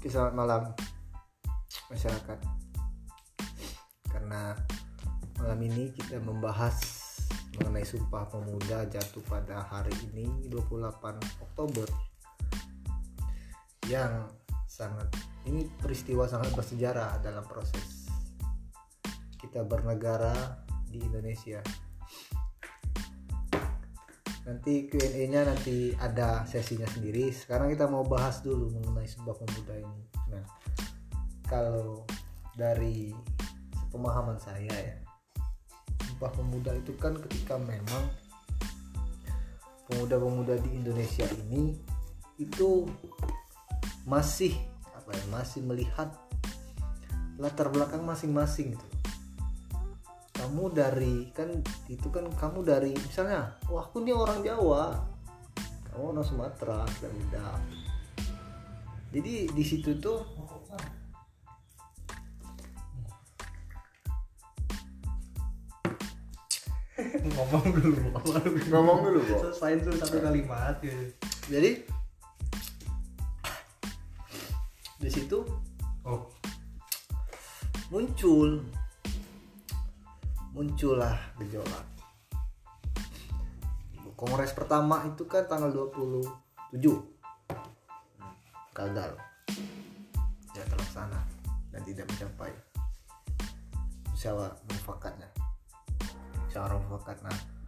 Oke, selamat malam masyarakat. Karena malam ini kita membahas mengenai Sumpah Pemuda jatuh pada hari ini 28 Oktober yang sangat ini peristiwa sangat bersejarah dalam proses kita bernegara di Indonesia. Nanti Q&A-nya nanti ada sesinya sendiri. Sekarang kita mau bahas dulu mengenai Sumpah Pemuda ini. Nah, kalau dari pemahaman saya ya, Sumpah Pemuda itu kan ketika memang pemuda-pemuda di Indonesia ini itu masih apa ya masih melihat latar belakang masing-masing gitu kamu dari kan itu kan kamu dari misalnya wah aku ini orang Jawa. Kamu orang Sumatera dan beda jadi di situ tuh ngomong dulu. Ngomong dulu kok selain tuh satu kalimat gitu jadi di situ oh. muncul muncullah gejolak. Kongres pertama itu kan tanggal 27 gagal tidak terlaksana dan tidak mencapai musyawarah mufakatnya. Musyawarah mufakat. Nah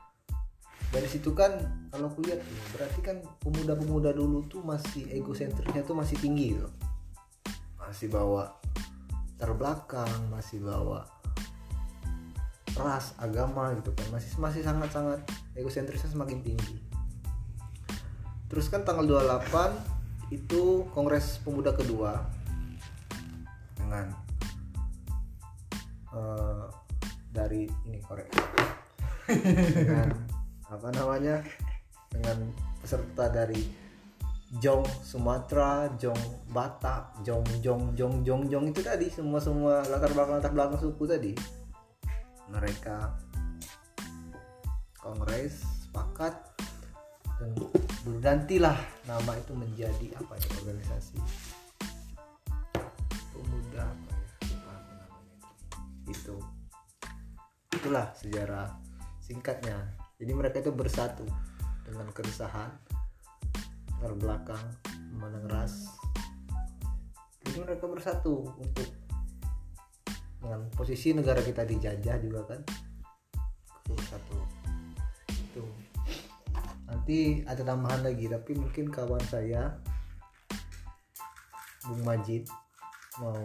dari situ kan kalau aku lihat tuh, berarti kan pemuda-pemuda dulu tuh masih egosentrisnya tuh masih tinggi tuh masih bawa terbelakang masih bawa ras agama gitu kan. Masih masih sangat sangat egosentrisnya semakin tinggi. Terus kan tanggal 28 itu kongres pemuda kedua dengan eh, dari ini korek. Dengan apa namanya? Dengan peserta dari Jong Sumatera, Jong Batak, Jong Jong Jong Jong Jong itu tadi semua semua latar belakang latar belakang suku tadi mereka kongres sepakat dan bergantilah nama itu menjadi apa ya organisasi. Pemuda apa ya lupa namanya. Itu. Itu itulah sejarah singkatnya. Jadi mereka itu bersatu dengan keresahan terbelakang memandang ras. Jadi mereka bersatu untuk dengan posisi negara kita dijajah juga kan. Bersatu itu. Nanti ada tambahan lagi tapi mungkin kawan saya Bung Majid mau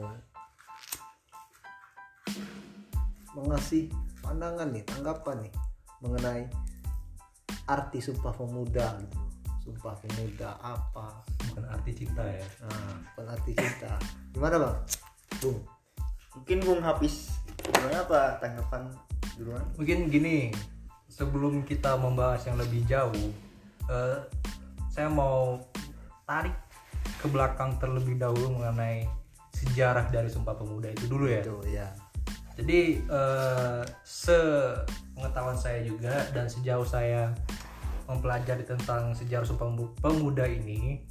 mengasih pandangan nih tanggapan nih mengenai arti sumpah pemuda gitu. Sumpah pemuda apa? Bukan arti cinta ya? Nah bukan arti cinta. Gimana bang? Bung mungkin Bung Hafiz gimana apa tanggapan duluan? Mungkin gini sebelum kita membahas yang lebih jauh eh, saya mau tarik ke belakang terlebih dahulu mengenai sejarah dari Sumpah Pemuda itu dulu ya. Itu ya Jadi eh, sepengetahuan saya juga dan sejauh saya mempelajari tentang sejarah Sumpah Pemu- Pemuda ini,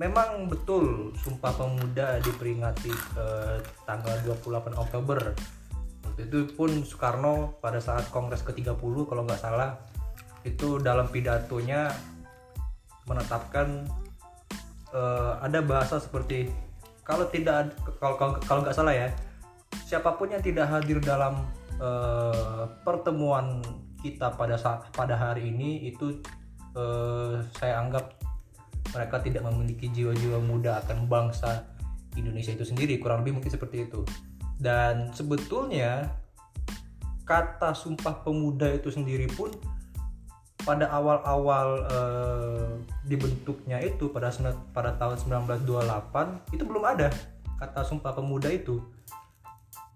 memang betul Sumpah Pemuda diperingati eh, tanggal 28 Oktober. Waktu itu pun Soekarno pada saat Kongres ke-30 kalau nggak salah itu dalam pidatonya menetapkan eh, ada bahasa seperti kalau tidak kalau kalau nggak salah ya siapa pun yang tidak hadir dalam eh, pertemuan kita pada saat pada hari ini itu eh, saya anggap mereka tidak memiliki jiwa-jiwa muda akan bangsa Indonesia itu sendiri kurang lebih mungkin seperti itu. Dan sebetulnya kata sumpah pemuda itu sendiri pun pada awal-awal eh, dibentuknya itu pada pada tahun 1928 itu belum ada kata sumpah pemuda itu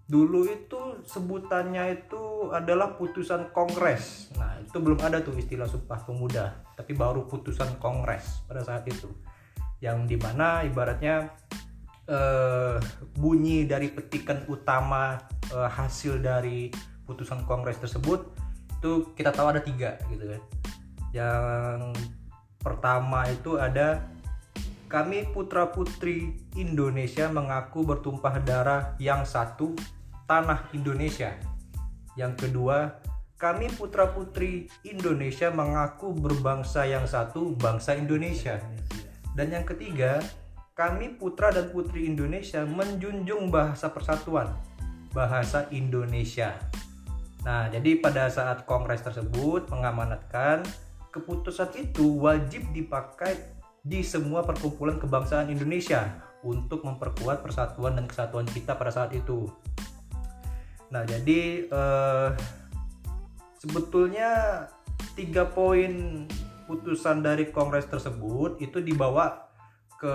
dulu itu sebutannya itu adalah putusan kongres. Nah itu belum ada tuh istilah sumpah pemuda tapi baru putusan kongres pada saat itu. Yang di mana ibaratnya eh, bunyi dari petikan utama eh, hasil dari putusan kongres tersebut itu kita tahu ada tiga gitu kan. Yang pertama itu ada kami putra-putri Indonesia mengaku bertumpah darah yang satu, tanah Indonesia. Yang kedua, kami putra-putri Indonesia mengaku berbangsa yang satu, bangsa Indonesia. Dan yang ketiga, kami putra dan putri Indonesia menjunjung bahasa persatuan, bahasa Indonesia. Nah, jadi pada saat kongres tersebut mengamanatkan keputusan itu wajib dipakai di semua perkumpulan kebangsaan Indonesia untuk memperkuat persatuan dan kesatuan kita pada saat itu. Nah, jadi eh, sebetulnya tiga poin putusan dari kongres tersebut itu dibawa ke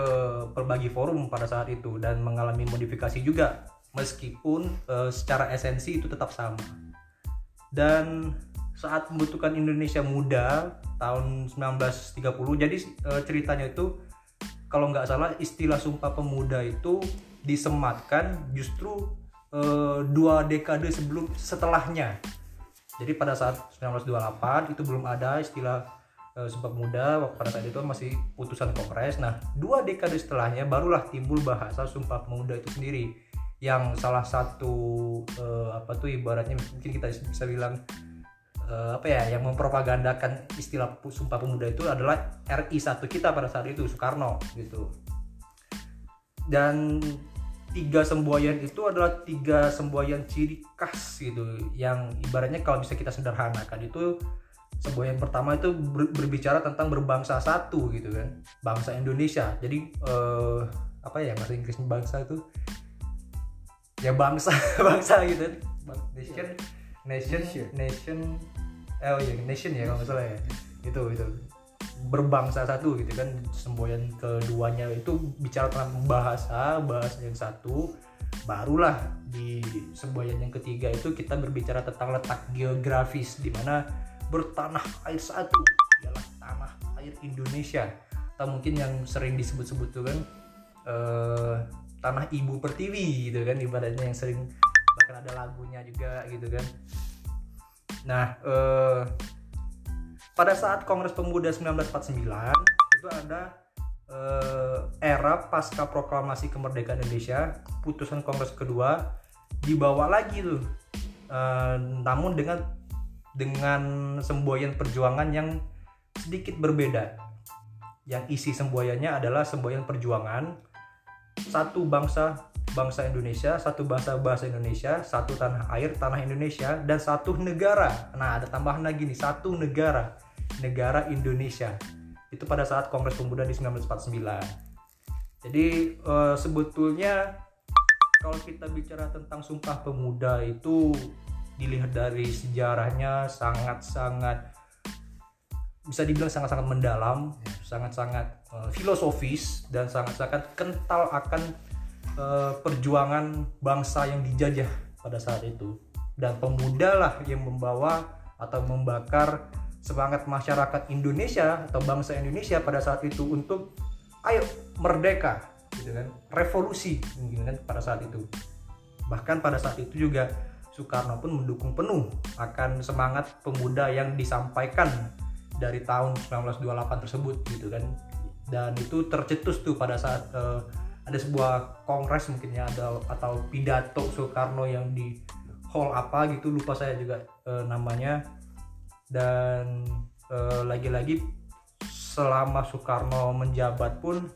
berbagai forum pada saat itu dan mengalami modifikasi juga meskipun eh, secara esensi itu tetap sama. Dan saat membutuhkan Indonesia muda tahun 1930 jadi e, ceritanya itu kalau nggak salah istilah Sumpah Pemuda itu disematkan justru e, dua dekade sebelum setelahnya. Jadi pada saat 1928 itu belum ada istilah e, Sumpah Pemuda pada saat itu masih putusan Kongres. Nah dua dekade setelahnya barulah timbul bahasa Sumpah Pemuda itu sendiri. Yang salah satu e, apa tuh ibaratnya mungkin kita bisa bilang uh, apa ya yang mempropagandakan istilah Sumpah Pemuda itu adalah RI satu kita pada saat itu Soekarno gitu. Dan tiga semboyan itu adalah tiga semboyan ciri khas gitu yang ibaratnya kalau bisa kita sederhanakan itu semboyan pertama itu ber, berbicara tentang berbangsa satu gitu kan bangsa Indonesia. Jadi uh, apa ya bahasa Inggrisnya bangsa itu? Ya bangsa bangsa gitu. Nation nation nation. oh iya nation ya kalau nggak salah ya. Itu itu berbangsa satu gitu kan. Semboyan keduanya itu bicara tentang bahasa bahasa yang satu. Barulah di semboyan yang ketiga itu kita berbicara tentang letak geografis di mana bertanah air satu ialah tanah air Indonesia. Atau mungkin yang sering disebut-sebut tuh kan eh, tanah ibu pertiwi gitu kan ibaratnya yang sering bahkan ada lagunya juga gitu kan. Nah, eh, pada saat Kongres Pemuda 1949 itu ada eh, era pasca proklamasi kemerdekaan Indonesia, putusan Kongres kedua dibawa lagi tuh. Eh, namun dengan dengan semboyan perjuangan yang sedikit berbeda. Yang isi semboyannya adalah semboyan perjuangan satu bangsa bangsa Indonesia, satu bahasa bahasa Indonesia, satu tanah air tanah Indonesia, dan satu negara. Nah ada tambahan lagi nih satu negara, negara Indonesia. Itu pada saat Kongres Pemuda di 1949. Jadi uh, sebetulnya kalau kita bicara tentang Sumpah Pemuda itu dilihat dari sejarahnya sangat-sangat bisa dibilang sangat-sangat mendalam, sangat-sangat uh, filosofis dan sangat-sangat kental akan uh, perjuangan bangsa yang dijajah pada saat itu dan pemuda lah yang membawa atau membakar semangat masyarakat Indonesia atau bangsa Indonesia pada saat itu untuk ayo merdeka gitu kan. Revolusi mungkin kan pada saat itu. Bahkan pada saat itu juga Soekarno pun mendukung penuh akan semangat pemuda yang disampaikan dari tahun 1928 tersebut gitu kan. Dan itu tercetus tuh pada saat uh, ada sebuah kongres mungkin ya ada atau pidato Soekarno yang di hall apa gitu lupa saya juga e, namanya dan lagi lagi-lagi selama Soekarno menjabat pun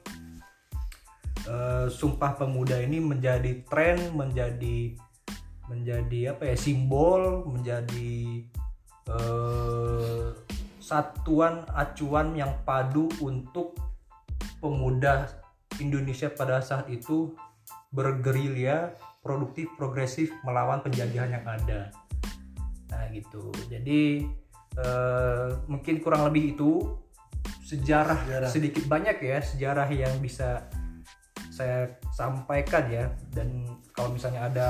e, Sumpah Pemuda ini menjadi tren menjadi menjadi apa ya simbol menjadi e, satuan acuan yang padu untuk pemuda Indonesia pada saat itu bergerilya produktif progresif melawan penjajahan yang ada. Nah gitu. Jadi eh, mungkin kurang lebih itu. Sejarah, sejarah. sedikit banyak ya sejarah yang bisa saya sampaikan ya. Dan kalau misalnya ada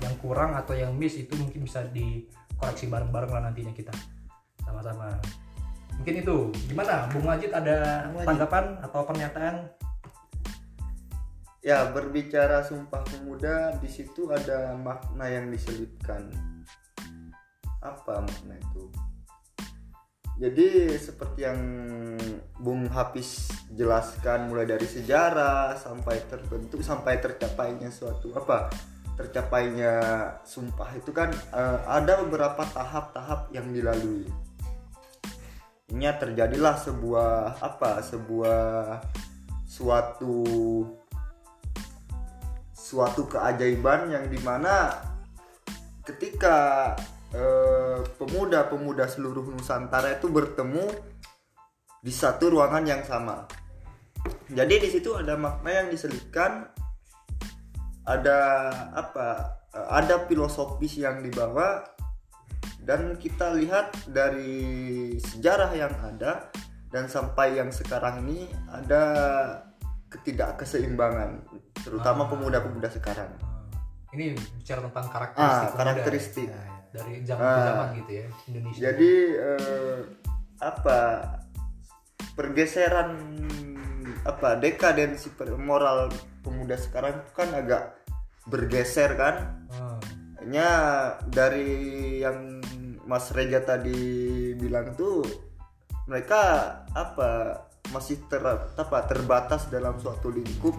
yang kurang atau yang miss itu mungkin bisa dikoreksi bareng-bareng lah nantinya kita. Sama-sama. Mungkin itu. Gimana? Bung Majid ada tanggapan atau pernyataan? Ya berbicara sumpah pemuda di situ ada makna yang diselipkan apa makna itu jadi seperti yang Bung Hafiz jelaskan mulai dari sejarah sampai terbentuk sampai tercapainya suatu apa tercapainya sumpah itu kan eh, ada beberapa tahap-tahap yang dilalui. Ini terjadilah sebuah apa sebuah suatu suatu keajaiban yang di mana ketika eh, pemuda-pemuda seluruh Nusantara itu bertemu di satu ruangan yang sama. Jadi di situ ada makna yang diselipkan, ada apa? eh, Ada filosofis yang dibawa dan kita lihat dari sejarah yang ada dan sampai yang sekarang ini ada ketidakkeseimbangan terutama Ah. pemuda-pemuda sekarang. ini bicara tentang karakteristik Ah, karakteristik. ya. Dari zaman ke Ah. zaman gitu ya Indonesia Jadi eh, apa pergeseran apa dekadensi moral pemuda sekarang itu kan agak bergeser kan? Hanya dari yang Mas Reja tadi bilang tuh mereka apa masih ter apa terbatas dalam suatu lingkup.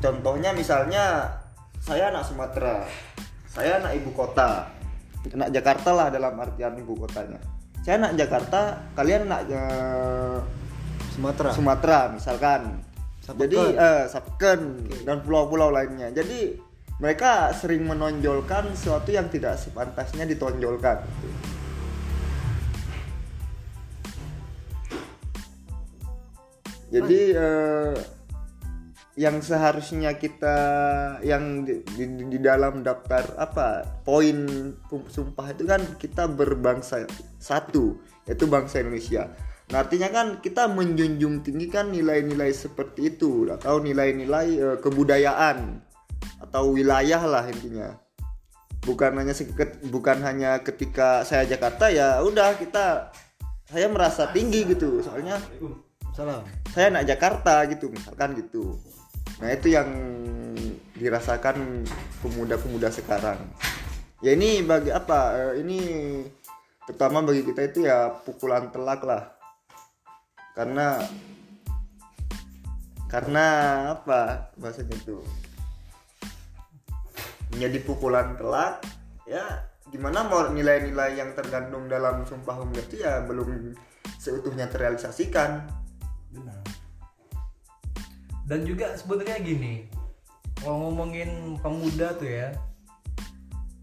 Contohnya misalnya saya anak Sumatera, saya anak ibu kota, anak Jakarta lah dalam artian ibu kotanya. Saya anak Jakarta, kalian anak eh, Sumatera Sumatera misalkan. Sapeken. Jadi eh Sapeken dan pulau-pulau lainnya. Jadi mereka sering menonjolkan sesuatu yang tidak sepantasnya ditonjolkan. Jadi eh, yang seharusnya kita yang di, di- di dalam daftar apa poin sumpah itu kan kita berbangsa satu yaitu bangsa Indonesia. Nah, artinya kan kita menjunjung tinggi kan nilai-nilai seperti itu atau nilai-nilai eh, kebudayaan atau wilayah lah intinya. Bukan hanya seket- bukan hanya ketika saya Jakarta ya udah kita saya merasa tinggi gitu. Soalnya salam saya anak Jakarta gitu misalkan gitu nah itu yang dirasakan pemuda-pemuda sekarang. Ya ini bagi apa? Eh, ini terutama bagi kita itu ya pukulan telak lah. Karena karena apa bahasanya itu? Menjadi pukulan telak ya gimana mau nilai-nilai yang tergandung dalam sumpah pemuda itu ya belum seutuhnya terrealisasikan. Benar dan juga sebenarnya gini kalau ngomongin pemuda tuh ya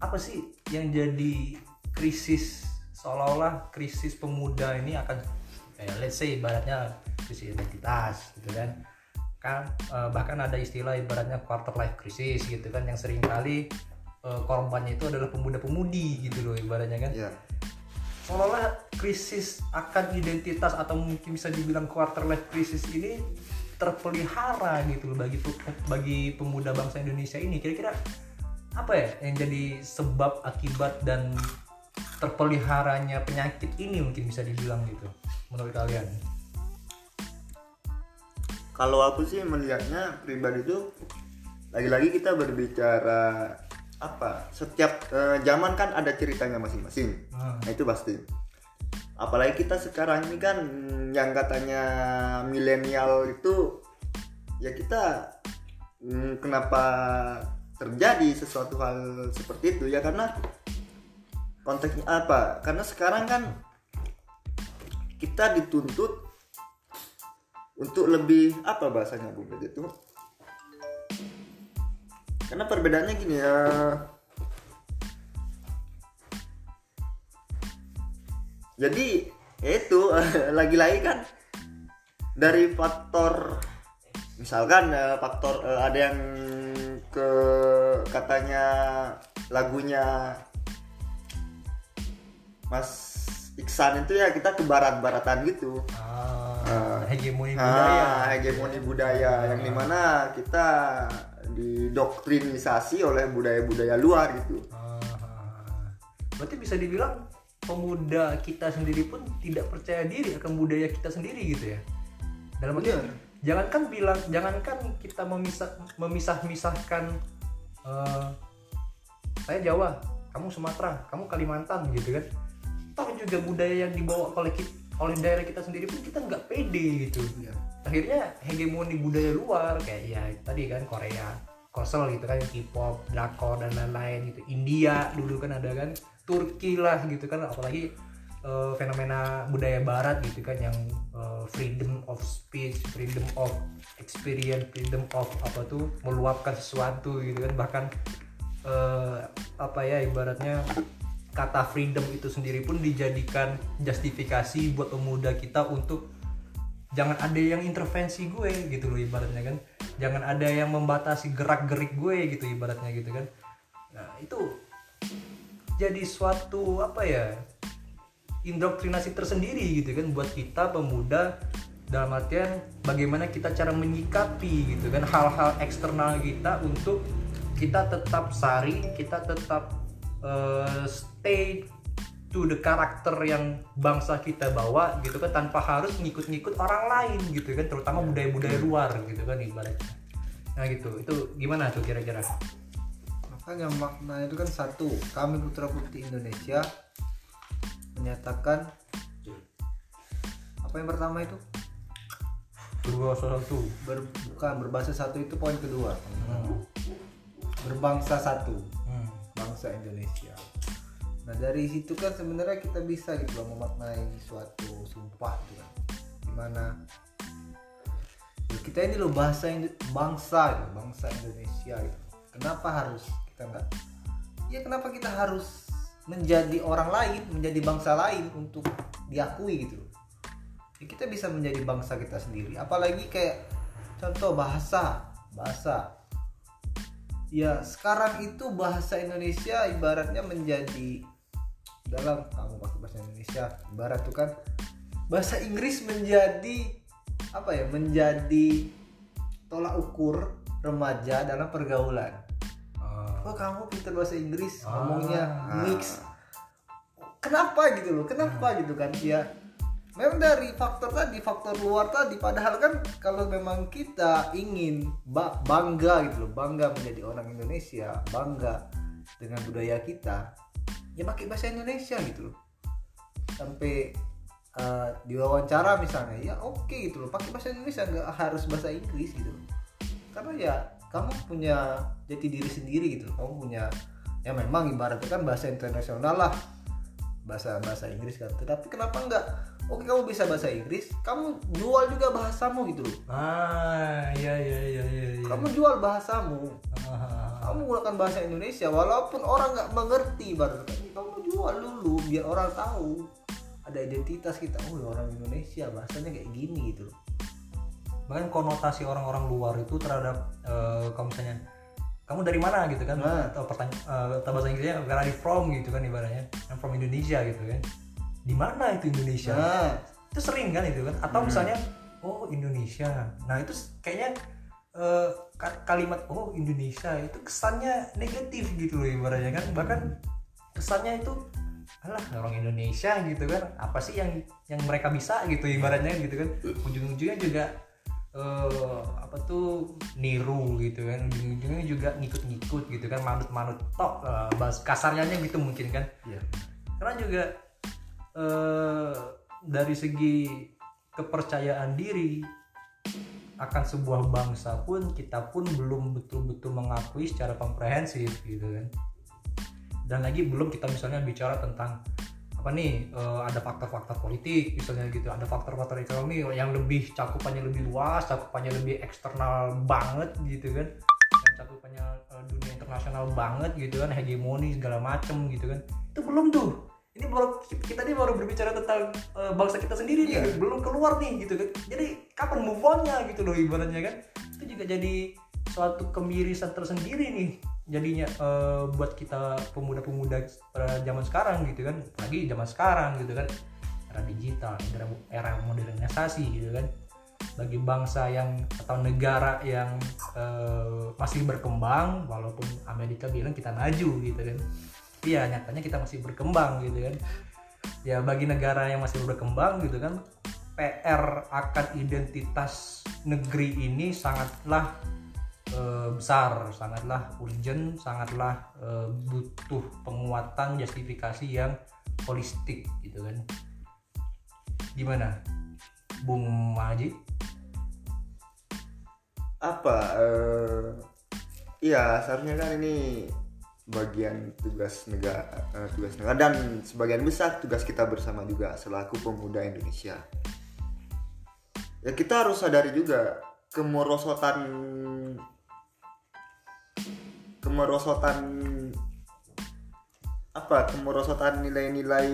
apa sih yang jadi krisis seolah-olah krisis pemuda ini akan kayak let's say ibaratnya krisis identitas gitu kan kan eh, bahkan ada istilah ibaratnya quarter life crisis gitu kan yang sering kali eh, korbannya itu adalah pemuda-pemudi gitu loh ibaratnya kan. Ya seolah-olah krisis akan identitas atau mungkin bisa dibilang quarter life crisis ini terpelihara gitu loh bagi bagi pemuda bangsa Indonesia ini. Kira-kira apa ya yang jadi sebab akibat dan terpeliharanya penyakit ini mungkin bisa dibilang gitu menurut kalian? Kalau aku sih melihatnya pribadi itu lagi-lagi kita berbicara apa setiap eh, zaman kan ada ceritanya masing-masing. Hmm. nah itu pasti apalagi kita sekarang ini kan yang katanya milenial itu ya kita mm, kenapa terjadi sesuatu hal seperti itu? Ya karena konteksnya apa? Karena sekarang kan kita dituntut untuk lebih apa bahasanya Dede itu. Karena perbedaannya gini ya jadi ya itu lagi-lagi kan dari faktor misalkan eh, faktor eh, ada yang ke katanya lagunya Mas Iksan itu ya kita ke barat-baratan gitu ah, Ah. hegemoni budaya Ah, hegemoni budaya yang di mana kita didoktrinisasi oleh budaya-budaya luar gitu. Ah, berarti bisa dibilang pemuda kita sendiri pun tidak percaya diri akan budaya kita sendiri gitu ya. Dalam arti Benar. jangankan bilang jangankan kita memisah memisah misahkan saya Jawa kamu Sumatera kamu Kalimantan gitu kan. Toh juga budaya yang dibawa oleh kita, oleh daerah kita sendiri pun kita nggak pede gitu. Iya. akhirnya hegemoni budaya luar kayak ya tadi kan Korea Korsel gitu kan K-pop, drakor dan lain-lain gitu. India dulu kan ada kan Turki lah gitu kan apalagi eh, fenomena budaya barat gitu kan yang eh, freedom of speech, freedom of experience, freedom of apa tuh meluapkan sesuatu gitu kan. Bahkan eh, apa ya ibaratnya kata freedom itu sendiri pun dijadikan justifikasi buat pemuda kita untuk jangan ada yang intervensi gue gitu loh ibaratnya kan. Jangan ada yang membatasi gerak gerik gue gitu ibaratnya gitu kan. Nah itu jadi suatu apa ya indoktrinasi tersendiri gitu kan buat kita pemuda dalam artian bagaimana kita cara menyikapi gitu kan hal-hal eksternal kita untuk kita tetap sari kita tetap eh, stay to the karakter yang bangsa kita bawa gitu kan tanpa harus ngikut-ngikut orang lain gitu kan terutama budaya-budaya luar gitu kan ibaratnya. Nah gitu. Itu gimana tuh kira-kira makanya makna itu kan satu. Kami putra putri Indonesia menyatakan apa yang pertama itu? Dua satu. Ber, bukan berbahasa satu itu poin kedua. Hmm. berbangsa satu. Hmm. bangsa Indonesia. Nah dari situ kan sebenarnya kita bisa gitu loh memaknai suatu sumpah gitu kan. Di mana ya kita ini loh bahasa Indo- bangsa gitu, bangsa Indonesia gitu. Kenapa harus nggak. Ya kenapa kita harus menjadi orang lain menjadi bangsa lain untuk diakui gitu ya kita bisa menjadi bangsa kita sendiri. Apalagi kayak contoh bahasa bahasa. Ya sekarang itu bahasa Indonesia ibaratnya menjadi dalam kamu pakai bahasa Indonesia ibarat tuh kan bahasa Inggris menjadi apa ya menjadi tolak ukur remaja dalam pergaulan. Oh kamu pintar bahasa Inggris Ah. ngomongnya mix. Kenapa gitu loh? Kenapa gitu kan? Ya memang dari faktor tadi faktor luar tadi. Padahal kan kalau memang kita ingin ba- bangga gitu loh bangga menjadi orang Indonesia bangga dengan budaya kita ya pakai bahasa Indonesia gitu loh. Sampai uh, di wawancara misalnya ya oke gitu loh. Pakai bahasa Indonesia nggak harus bahasa Inggris gitu loh. Karena ya kamu punya jati diri sendiri gitu. Kamu punya ya memang ibaratnya kan bahasa internasional lah. Bahasa bahasa Inggris kan. Tetapi kenapa enggak? Oke kamu bisa bahasa Inggris kamu jual juga bahasamu gitu loh. Ah iya iya iya iya iya. kamu jual bahasamu. Ah. kamu menggunakan bahasa Indonesia walaupun orang nggak mengerti baru kamu jual dulu biar orang tahu ada identitas kita. Oh orang Indonesia bahasanya kayak gini gitu loh bahkan konotasi orang-orang luar itu terhadap eh, kalau misalnya kamu dari mana? gitu kan. Nah. atau pertanyaan atau bahasa Inggrisnya where are you from? gitu kan ibaratnya. I'm from Indonesia gitu kan. Di mana itu Indonesia? Nah. Itu sering kan itu kan. Atau misalnya oh Indonesia. Nah itu kayaknya eh, ka- kalimat oh Indonesia itu kesannya negatif gitu loh ibaratnya kan. Bahkan kesannya itu alah orang Indonesia gitu kan. Apa sih yang yang mereka bisa? gitu ibaratnya gitu kan. Ujung-ujungnya juga eh, apa tuh niru gitu kan. Ujung-ujungnya juga ngikut-ngikut gitu kan manut-manut. Tok eh, bahas kasarnya gitu mungkin kan. Iya. Karena juga eh, dari segi kepercayaan diri akan sebuah bangsa pun kita pun belum betul-betul mengakui secara komprehensif gitu kan. Dan lagi belum kita misalnya bicara tentang apa nih eh, ada faktor-faktor politik misalnya gitu ada faktor-faktor ekonomi yang lebih cakupannya lebih luas cakupannya lebih eksternal banget gitu kan. Yang cakupannya eh, dunia internasional banget gitu kan hegemoni segala macem gitu kan. Itu belum tuh. Ini baru kita ini baru berbicara tentang eh, bangsa kita sendiri nih Iya. belum keluar nih gitu kan. Jadi kapan move on-nya gitu loh ibaratnya kan. Itu juga jadi suatu kemirisan tersendiri nih jadinya eh, buat kita pemuda-pemuda pada zaman sekarang gitu kan. Lagi zaman sekarang gitu kan. Era digital era, era modernisasi gitu kan. Bagi bangsa yang atau negara yang eh, masih berkembang walaupun Amerika bilang kita maju gitu kan. Iya nyatanya kita masih berkembang gitu kan. Ya bagi negara yang masih berkembang gitu kan PR akan identitas negeri ini sangatlah eh, besar sangatlah urgent sangatlah eh, butuh penguatan justifikasi yang holistik gitu kan. Gimana Bung Maji? Apa eh iya seharusnya kan ini bagian tugas negara eh, tugas negara dan sebagian besar tugas kita bersama juga selaku pemuda Indonesia. Ya kita harus sadari juga kemerosotan kemerosotan apa kemerosotan nilai-nilai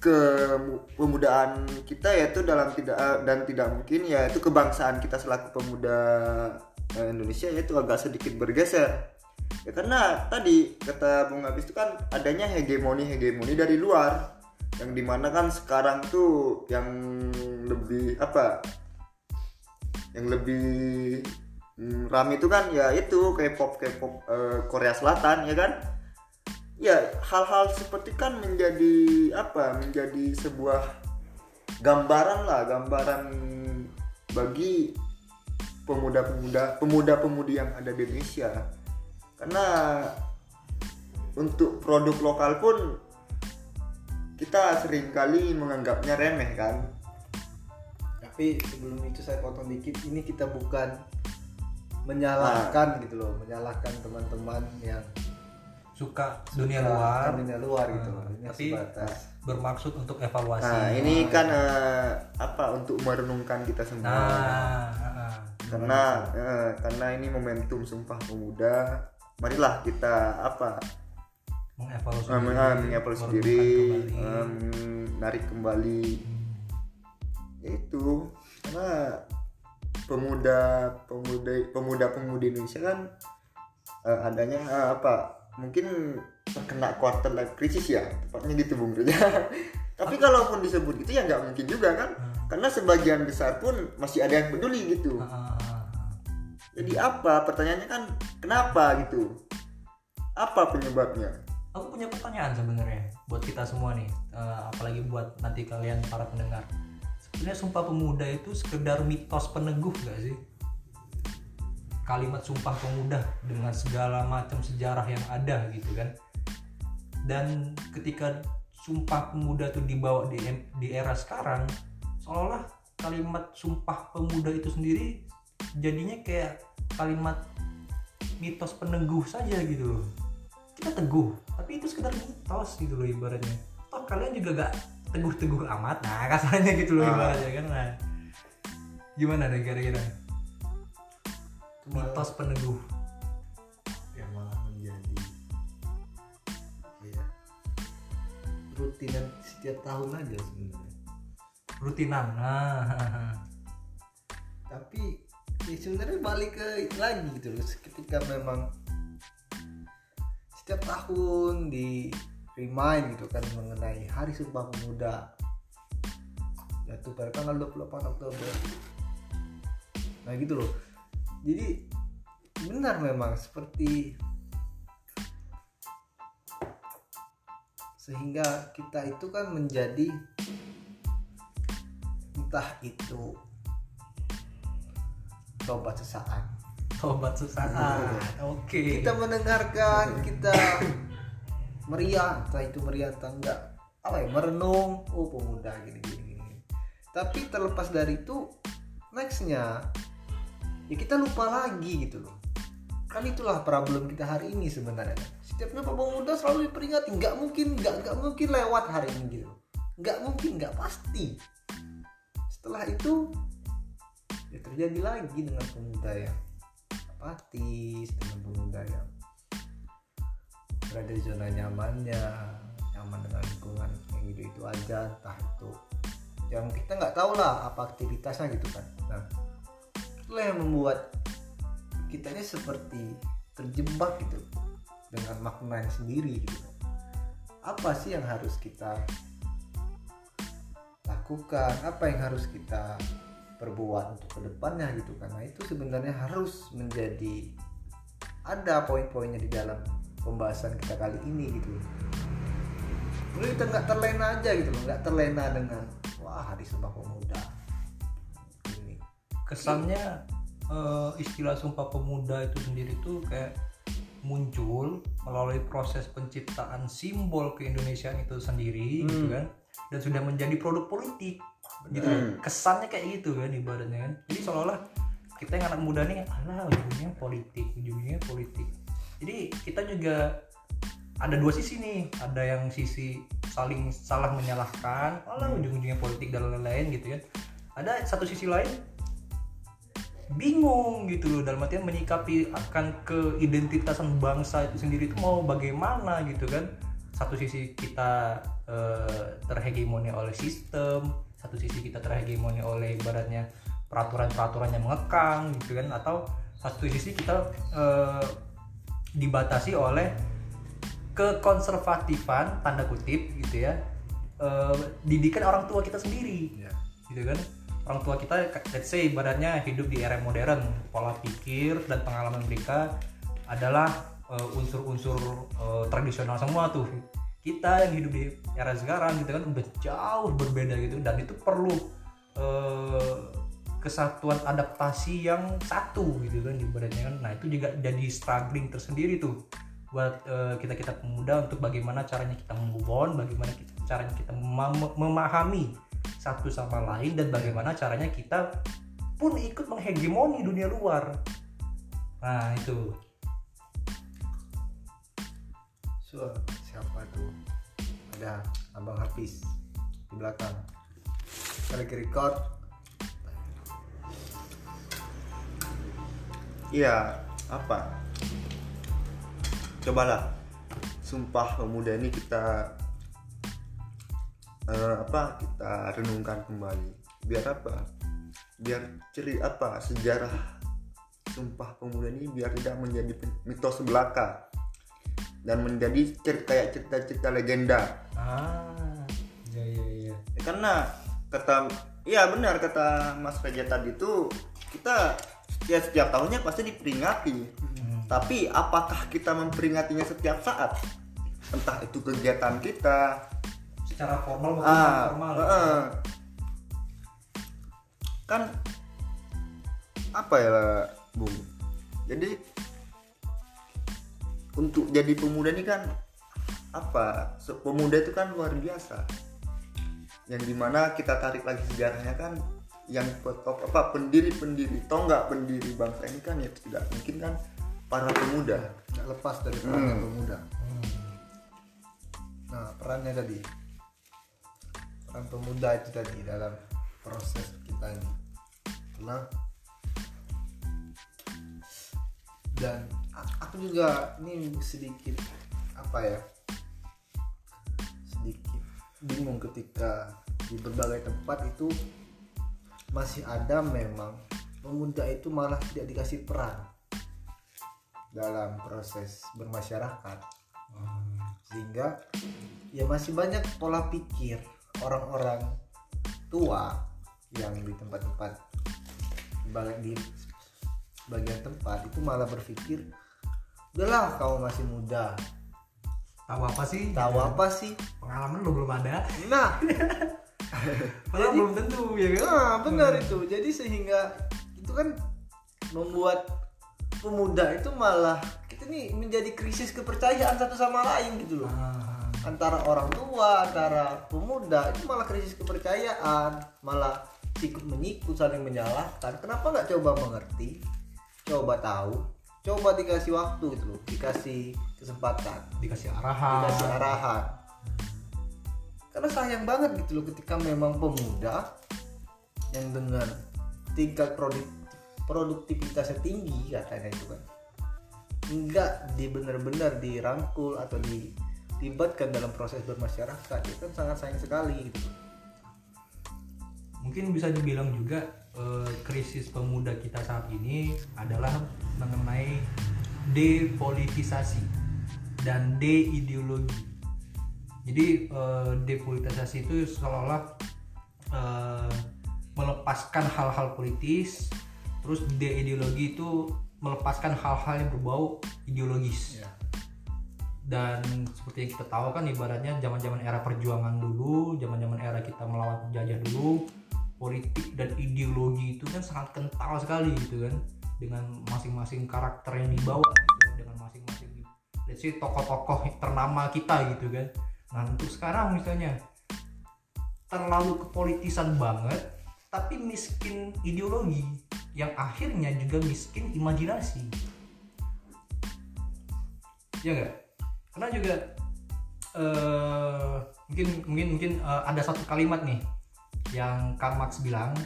kepemudaan kita yaitu dalam tidak dan tidak mungkin yaitu kebangsaan kita selaku pemuda eh, Indonesia yaitu agak sedikit bergeser. Ya karena tadi kata Bung Abis itu kan adanya hegemoni hegemoni dari luar yang di mana kan sekarang tuh yang lebih apa yang lebih hmm, rame itu kan ya itu K-pop K-pop eh, Korea Selatan ya kan? Ya hal-hal seperti kan menjadi apa menjadi sebuah gambaran lah gambaran bagi pemuda-pemuda pemuda-pemudi yang ada di Indonesia. Karena untuk produk lokal pun kita sering kali menganggapnya remeh kan? Tapi sebelum itu saya potong dikit ini kita bukan menyalahkan gitu loh menyalahkan teman-teman yang suka dunia suka luar. dunia luar gitu Hmm, loh ini tapi sebatas. bermaksud untuk evaluasi. Nah ini kan eh, apa untuk merenungkan kita semua. Nah ah, karena eh, karena ini momentum sumpah pemuda. Marilah kita apa mengevaluasi eh, meng- eh, mengevaluasi diri kembali. eh, menarik kembali. Yaitu karena pemuda pemuda pemuda pemudi Indonesia kan eh, adanya eh, apa mungkin terkena quarter life crisis ya tepatnya gitu bung Reza. tapi kalaupun disebut gitu ya nggak mungkin juga kan karena sebagian besar pun masih ada yang peduli gitu. Ah, ah, ah. jadi apa? Pertanyaannya kan kenapa gitu? Apa penyebabnya? Aku punya pertanyaan sebenarnya buat kita semua nih eh, apalagi buat nanti kalian para pendengar sebenarnya sumpah pemuda itu sekedar mitos peneguh gak sih? Kalimat sumpah pemuda dengan segala macam sejarah yang ada gitu kan. Dan ketika sumpah pemuda itu dibawa di di era sekarang seolah kalimat sumpah pemuda itu sendiri jadinya kayak kalimat mitos peneguh saja gitu loh. Kita teguh tapi itu sekedar mitos gitu loh ibaratnya. Toh kalian juga gak teguh-teguh amat. Nah kasarnya gitu loh Ah. ibaratnya kan. Nah gimana deh kira-kira? Mitos peneguh. ya malah menjadi ya rutinan setiap tahun aja sebenarnya. Rutinan nah tapi ya sebenarnya balik ke lagi gitu loh. Ketika memang setiap tahun di remind gitu kan mengenai Hari Sumpah Pemuda. Jatuh pada tanggal 28 Oktober. Nah gitu loh. Jadi benar memang seperti sehingga kita itu kan menjadi entah itu tobat sesaat. Tobat sesaat oke. Kita mendengarkan kita meriah entah itu meriah atau enggak. Apa ya merenung oh pemuda gini gini gini tapi terlepas dari itu nextnya ya kita lupa lagi gitu loh. Kan itulah problem kita hari ini sebenarnya. Setiap Sumpah pemuda selalu diperingati. Nggak mungkin nggak nggak mungkin lewat hari ini gitu. Nggak mungkin nggak pasti. Setelah itu ya terjadi lagi dengan pemuda yang apatis dengan pemuda yang berada di zona nyamannya nyaman dengan lingkungan yang gitu itu aja entah itu yang kita nggak tahu lah apa aktivitasnya gitu kan. Nah itulah yang membuat kitanya seperti terjebak gitu dengan maknanya sendiri gitu. Apa sih yang harus kita lakukan? Apa yang harus kita perbuat untuk ke depannya gitu karena itu sebenarnya harus menjadi ada poin-poinnya di dalam pembahasan kita kali ini gitu. Lalu kita nggak terlena aja gitu loh. Nggak terlena dengan wah hari sumpah pemuda. Ini. Kesannya eh, istilah sumpah pemuda itu sendiri tuh kayak muncul melalui proses penciptaan simbol keindonesiaan itu sendiri gitu kan. Dan sudah menjadi produk politik gitu kesannya kayak gitu kan ibaratnya kan. Jadi seolah-olah kita yang anak muda nih alah ujungnya politik ujungnya politik jadi kita juga ada dua sisi nih. Ada yang sisi saling salah menyalahkan alah ujung-ujungnya politik dan lain-lain gitu kan ada satu sisi lain bingung gitu loh dalam artian menyikapi akan keidentitasan bangsa itu sendiri itu mau bagaimana gitu kan. Satu sisi kita eh, terhegemoni oleh sistem satu sisi kita terhegemoni oleh ibaratnya peraturan-peraturan yang mengekang gitu kan. Atau satu sisi kita eh, dibatasi oleh kekonservatifan tanda kutip gitu ya eh, didikan orang tua kita sendiri. Ya. gitu kan? Orang tua kita let's say ibaratnya hidup di era modern pola pikir dan pengalaman mereka adalah uh, unsur-unsur uh, tradisional semua tuh. Kita yang hidup di era sekarang gitu kan udah jauh berbeda gitu dan itu perlu uh, kesatuan adaptasi yang satu gitu kan ibaratnya kan nah itu juga jadi struggling tersendiri tuh buat kita kita pemuda untuk bagaimana caranya kita move bagaimana kita, caranya kita mem- memahami satu sama lain dan bagaimana caranya kita pun ikut menghegemoni dunia luar nah itu So, siapa tuh? Ada Abang Hafiz di belakang. Kita lagi record. Iya, apa? Cobalah. Sumpah pemuda ini kita eh, apa? Kita renungkan kembali. Biar apa? Biar ceri apa? Sejarah Sumpah pemuda ini biar tidak menjadi mitos belaka dan menjadi cer- kayak cerita-cerita legenda. ah ya ya ya Ya, karena kata iya benar kata Mas Reja tadi itu kita ya setiap tahunnya pasti diperingati. Tapi apakah kita memperingatinya setiap saat? Entah itu kegiatan kita. Secara formal maupun ah formal heeh. kan apa ya bung jadi untuk jadi pemuda ini kan apa? Pemuda itu kan luar biasa. Yang di mana kita tarik lagi sejarahnya kan yang top apa pendiri-pendiri toh nggak pendiri bangsa ini kan ya tidak mungkin kan para pemuda Nggak lepas dari perannya pemuda. Nah, perannya tadi. Peran pemuda itu tadi dalam proses kita ini. Karena dan aku juga ini sedikit apa ya sedikit bingung ketika di berbagai tempat itu masih ada memang. Pemuda itu malah tidak dikasih peran dalam proses bermasyarakat. Sehingga ya masih banyak pola pikir orang-orang tua yang di tempat-tempat balik di bagian tempat itu malah berpikir udahlah kamu masih muda. Tahu apa sih? Tahu apa sih? Pengalaman lo belum ada. Nah padahal Jadi- belum tentu ya kan Nah, benar itu. Jadi sehingga itu kan membuat pemuda itu malah kita nih menjadi krisis kepercayaan satu sama lain gitu loh. Ah, Antara orang tua, antara pemuda itu malah krisis kepercayaan, malah sikut menyikut saling menyalahkan. Kenapa nggak coba mengerti, coba tahu, coba dikasih waktu gitu loh, dikasih kesempatan, dikasih arahan dikasih arahan. Karena sayang banget gitu loh ketika memang pemuda yang dengan tingkat produk produktivitasnya tinggi katanya itu kan nggak di benar-benar dirangkul atau dilibatkan dalam proses bermasyarakat itu kan sangat sayang sekali gitu mungkin bisa dibilang juga eh, krisis pemuda kita saat ini adalah mengenai depolitisasi dan deideologi. Jadi eh, depolitisasi itu seolah-olah eh, melepaskan hal-hal politis, terus deideologi itu melepaskan hal-hal yang berbau ideologis. Dan seperti yang kita tahu kan ibaratnya zaman-zaman era perjuangan dulu, zaman-zaman era kita melawan penjajah dulu, politik dan ideologi itu kan sangat kental sekali gitu kan dengan masing-masing karakter yang dibawa gitu kan, dengan masing-masing let's say tokoh-tokoh ternama kita gitu kan nah untuk sekarang misalnya terlalu kepolitisan banget tapi miskin ideologi yang akhirnya juga miskin imajinasi. Ya enggak karena juga eh, mungkin mungkin mungkin eh, ada satu kalimat nih yang Karl Marx bilang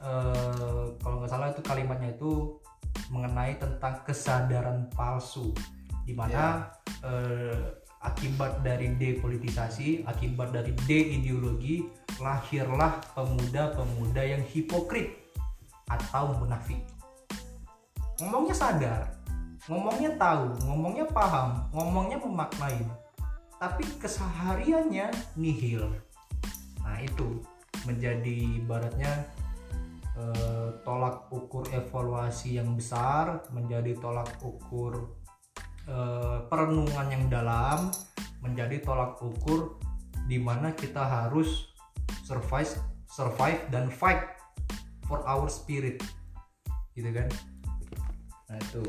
eh, kalau nggak salah itu kalimatnya itu mengenai tentang kesadaran palsu di mana eh, akibat dari depolitisasi akibat dari deideologi lahirlah pemuda-pemuda yang hipokrit atau munafik. Ngomongnya sadar ngomongnya tahu ngomongnya paham ngomongnya memaknai tapi kesehariannya nihil. Nah itu menjadi ibaratnya eh, tolak ukur evaluasi yang besar menjadi tolak ukur eh, perenungan yang dalam menjadi tolak ukur di mana kita harus survive survive dan fight for our spirit. Gitu kan? Nah itu.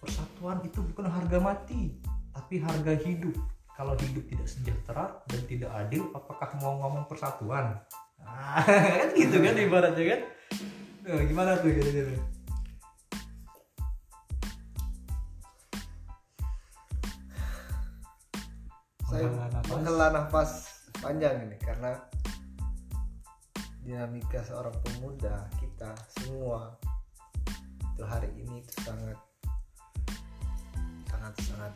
Persatuan itu bukan harga mati tapi harga hidup. Kalau hidup tidak sejahtera dan tidak adil apakah mau ngomong persatuan? Nah, kan gitu kan ibaratnya kan? Nah, gimana tuh gitu, gitu. Saya Menghela nafas. panjang ini karena dinamika seorang pemuda kita semua itu hari ini itu sangat sangat sangat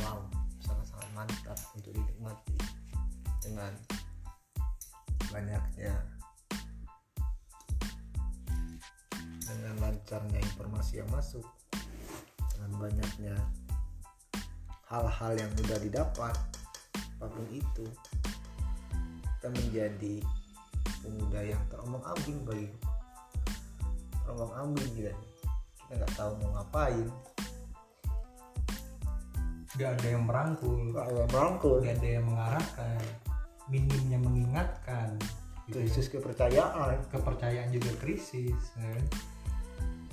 wow sangat sangat mantap untuk dinikmati dengan banyaknya dengan lancarnya informasi yang masuk dengan banyaknya hal-hal yang mudah didapat apa pun itu kita menjadi pemuda yang terombang ambing bagi terombang ambing kita nih. kita nggak tahu mau ngapain. Gak ada yang merangkul. Nggak ada merangkul. Gak ada yang mengarahkan. Minimnya mengingatkan. Gitu. krisis kepercayaan. Kepercayaan juga krisis ya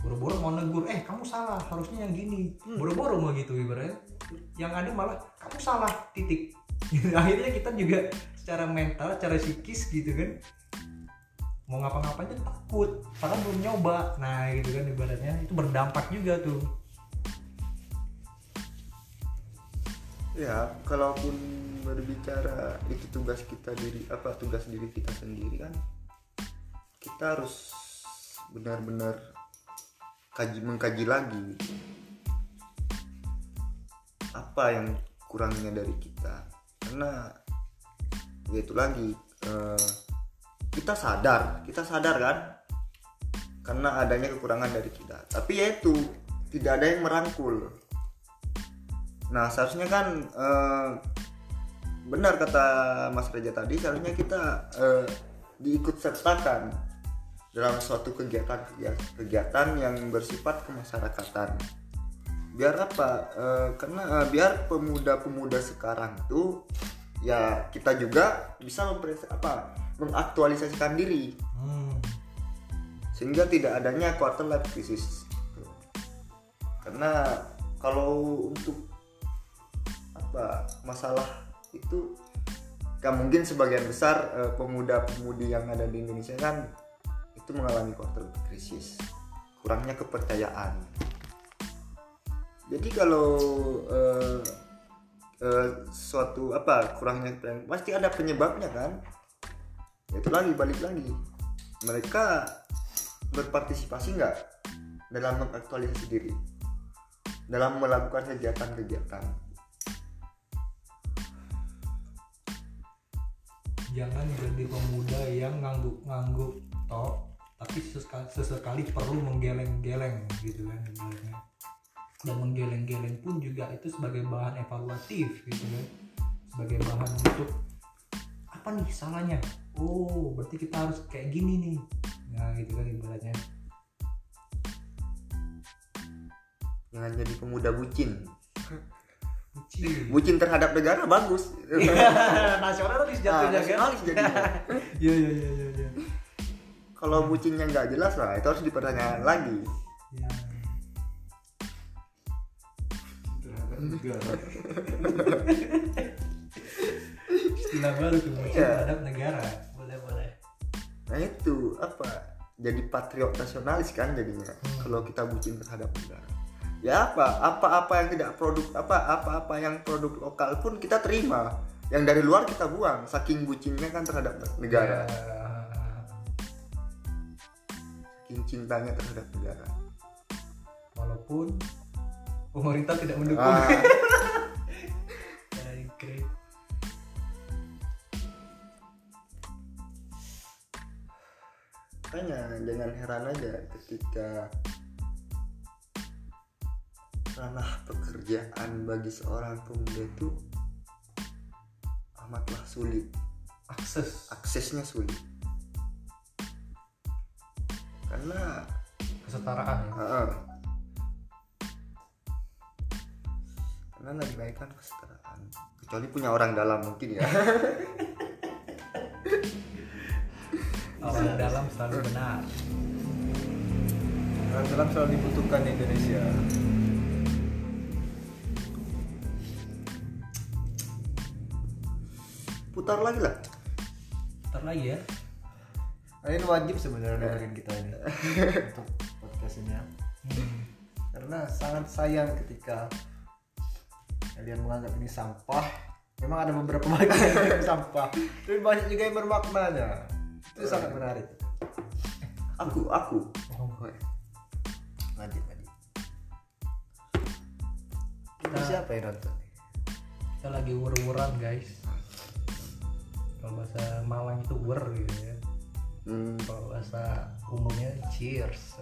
buru-buru mau negur eh kamu salah harusnya yang gini. Buru-buru mau gitu ibaratnya. Yang ada malah kamu salah titik. Akhirnya kita juga secara mental secara psikis gitu kan mau ngapa-ngapain tuh takut padahal belum nyoba. Nah gitu kan ibaratnya itu berdampak juga tuh. Ya kalaupun berbicara itu tugas kita diri apa tugas diri kita sendiri kan kita harus benar-benar kaji mengkaji lagi. Apa yang kurangnya dari kita? Karena ya lagi eh, kita sadar kita sadar kan? Karena adanya kekurangan dari kita. Tapi ya itu tidak ada yang merangkul. Nah seharusnya kan eh, benar kata Mas Reja tadi seharusnya kita eh, diikut sertakan dalam suatu kegiatan kegiatan yang bersifat kemasyarakatan. Biar apa? Eh, karena eh, biar pemuda-pemuda sekarang tuh ya kita juga bisa mempres apa mengaktualisasikan diri hmm. sehingga tidak adanya quarter life crisis karena kalau untuk apa masalah itu kan mungkin sebagian besar eh, pemuda-pemudi yang ada di Indonesia kan itu mengalami quarter life crisis kurangnya kepercayaan. Jadi kalau eh, eh, suatu apa kurangnya kepercayaan pasti ada penyebabnya kan? Itu lagi balik lagi. Mereka berpartisipasi nggak dalam mengaktualisasi diri? Dalam melakukan kegiatan-kegiatan? Jangan jadi pemuda yang ngangguk-ngangguk tok tapi sesekali, sesekali perlu menggeleng-geleng gitu kan ibaratnya. dan menggeleng-geleng pun juga itu sebagai bahan evaluatif gitu kan. Sebagai bahan untuk apa nih salahnya? Oh berarti kita harus kayak gini nih. Nah gitu kan ibaratnya. Jangan jadi pemuda bucin. Bucin. bucin terhadap negara bagus. Nasionalis Nah, jatuhnya kan nasionalis jadinya. iya iya iya iya iya kalau bucinnya nggak jelas lah itu harus dipertanyakan lagi. Ya. negara istilah baru tuh bucin Iya. terhadap negara. Boleh boleh. Nah itu apa? Jadi patriot nasionalis kan jadinya kalau kita bucin terhadap negara. Ya apa? Apa-apa yang tidak produk apa apa-apa yang produk lokal pun kita terima. Yang dari luar kita buang saking bucinnya kan terhadap negara. Ya, cintanya terhadap negara. Walaupun pemerintah tidak mendukung. Ah, makanya jangan heran aja ketika ranah pekerjaan bagi seorang pemuda itu amatlah sulit. Akses. Aksesnya sulit karena kesetaraan ya. Heeh. karena lagi baik kan kesetaraan. Kecuali punya orang dalam mungkin ya. Orang dalam selalu benar. Orang dalam selalu dibutuhkan di Indonesia. Putar lagi lah. Ntar lagi ya kalian wajib sebenarnya dengerin kita ini. Untuk podcast ini ya. Hmm. karena sangat sayang ketika kalian menganggap ini sampah. Memang ada beberapa bagian yang sampah. Tapi banyak juga yang bermaknanya. Itu sangat menarik. Aku aku. Oh, lanjut lanjut Kita- siapa yang nonton? Kita lagi ur-uran guys. Kalau bahasa Malang itu ur gitu ya hmm, bahasa umumnya cheers.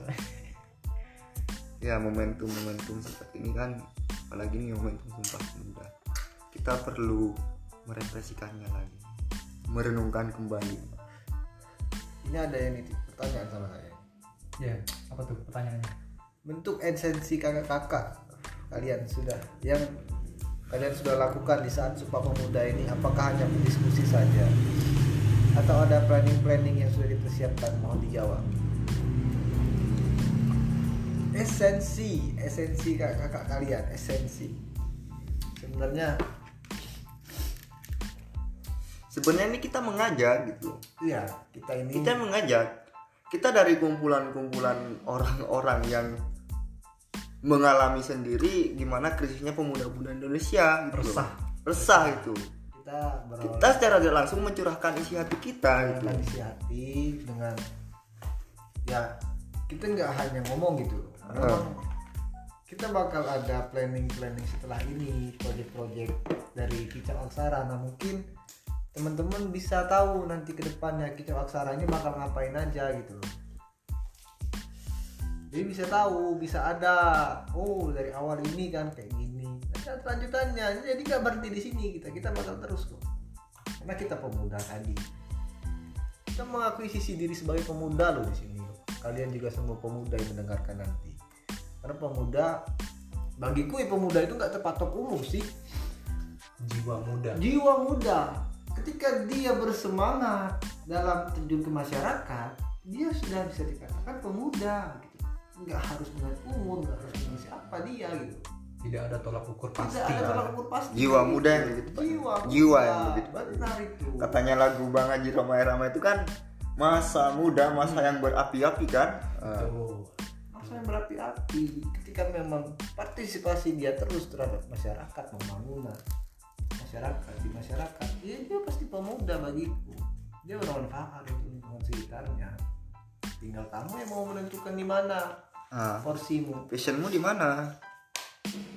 Ya momentum momentum seperti ini kan apalagi nih momentum sumpah pemuda. Kita perlu merefleksikannya lagi merenungkan kembali. Ini ada yang nitip pertanyaan sama saya. Ya apa tuh pertanyaannya? Bentuk esensi kakak-kakak kalian sudah yang kalian sudah lakukan di saat Sumpah Pemuda ini apakah hanya berdiskusi saja atau ada planning-planning yang sudah dipersiapkan mohon dijawab esensi esensi kakak-kakak kalian esensi. Sebenarnya sebenarnya ini kita mengajak gitu. Ya kita ini kita mengajak. Kita dari kumpulan-kumpulan orang-orang yang mengalami sendiri gimana krisisnya pemuda-pemuda Indonesia gitu Resah. resah itu kita berawal kita secara tidak langsung mencurahkan isi hati kita gitu. isi hati dengan ya kita nggak hanya ngomong gitu. Memang kita bakal ada planning planning setelah ini project-project dari kicau aksara. Nah mungkin teman-teman bisa tahu nanti ke depannya kicau aksara ini bakal ngapain aja gitu loh. Jadi bisa tahu bisa ada oh dari awal ini kan kayak lanjutannya jadi nggak berhenti di sini kita kita bakal terus kok. Karena kita pemuda tadi. Kita mengakui sisi diri sebagai pemuda loh di sini. Kalian juga semua pemuda yang mendengarkan nanti. Karena pemuda bagiku ya pemuda itu nggak terpatok umur sih. Jiwa muda. Jiwa muda. Ketika dia bersemangat dalam terjun ke masyarakat dia sudah bisa dikatakan pemuda gitu. Nggak harus dengan umur nggak harus dengan siapa dia gitu tidak ada tolak ukur tidak pasti. ada ya. tolak ukur pasti. Jiwa muda yang begitu, jiwa Jiwa yang begitu, Pak. benar itu. Katanya lagu Bang Haji Roma Irama itu kan masa muda masa yang berapi-api kan? Tuh. masa yang berapi-api. Ketika memang partisipasi dia terus terhadap masyarakat pembangunan masyarakat di masyarakat ya dia pasti pemuda bagiku. Dia bermanfaat untuk lingkungan sekitarnya. Tinggal kamu yang mau menentukan di mana ah. porsimu. Passionmu di mana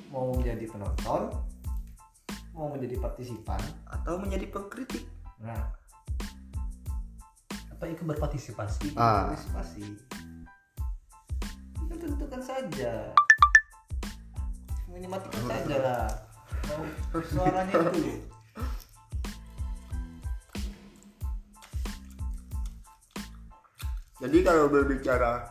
mau menjadi penonton mau menjadi partisipan. Atau menjadi pengkritik. Nah atau ikut berpartisipasi? Ah. partisipasi kita tentukan saja. Ini matikan saja lah. Mau suaranya itu. Jadi kalau berbicara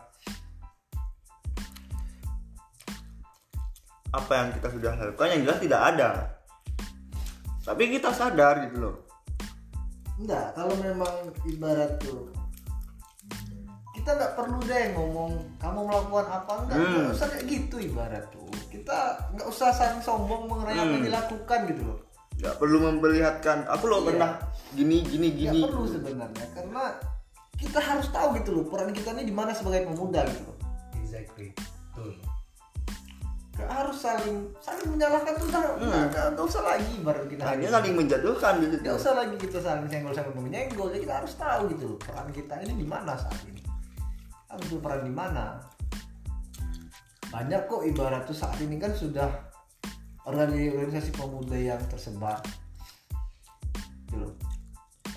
apa yang kita sudah lakukan yang jelas tidak ada. Tapi kita sadar gitu loh. Enggak kalau memang ibarat tuh kita nggak perlu deh ngomong kamu melakukan apa? Enggak Hmm. nggak usah kayak gitu ibarat tuh. Kita nggak usah saling sombong mengenai apa yang Hmm. dilakukan gitu loh. Nggak perlu memperlihatkan aku loh Iya. pernah gini gini nggak gini. perlu sebenarnya karena kita harus tahu gitu loh peran kita ini di mana sebagai pemuda gitu loh. Exactly. Betul Gak harus saling saling menyalahkan tuh udah Hmm. nggak nggak- nggak usah lagi baru kita hanya saling menjatuhkan gitu. Gak usah lagi kita saling senggol sama menyenggol jadi kita harus tahu gitu loh peran kita ini di mana saat ini. Harus berperan di mana? Banyak kok ibarat tuh saat ini kan sudah organisasi pemuda yang tersebar. Gitu loh.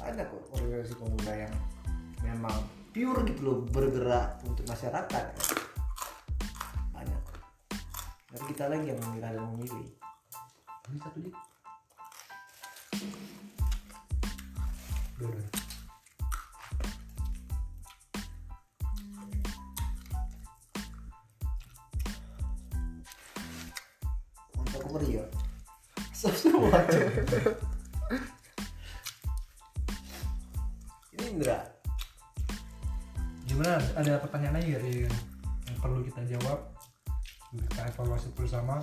Banyak kok organisasi pemuda yang memang pure gitu loh bergerak untuk masyarakat dan kita lagi yang dan memilih ini satu dik Dua, untuk ngeri ya. Sesuatu ini Indra. Gimana? Ada pertanyaan lagi nggak yang, yang perlu kita jawab kita evaluasi bersama.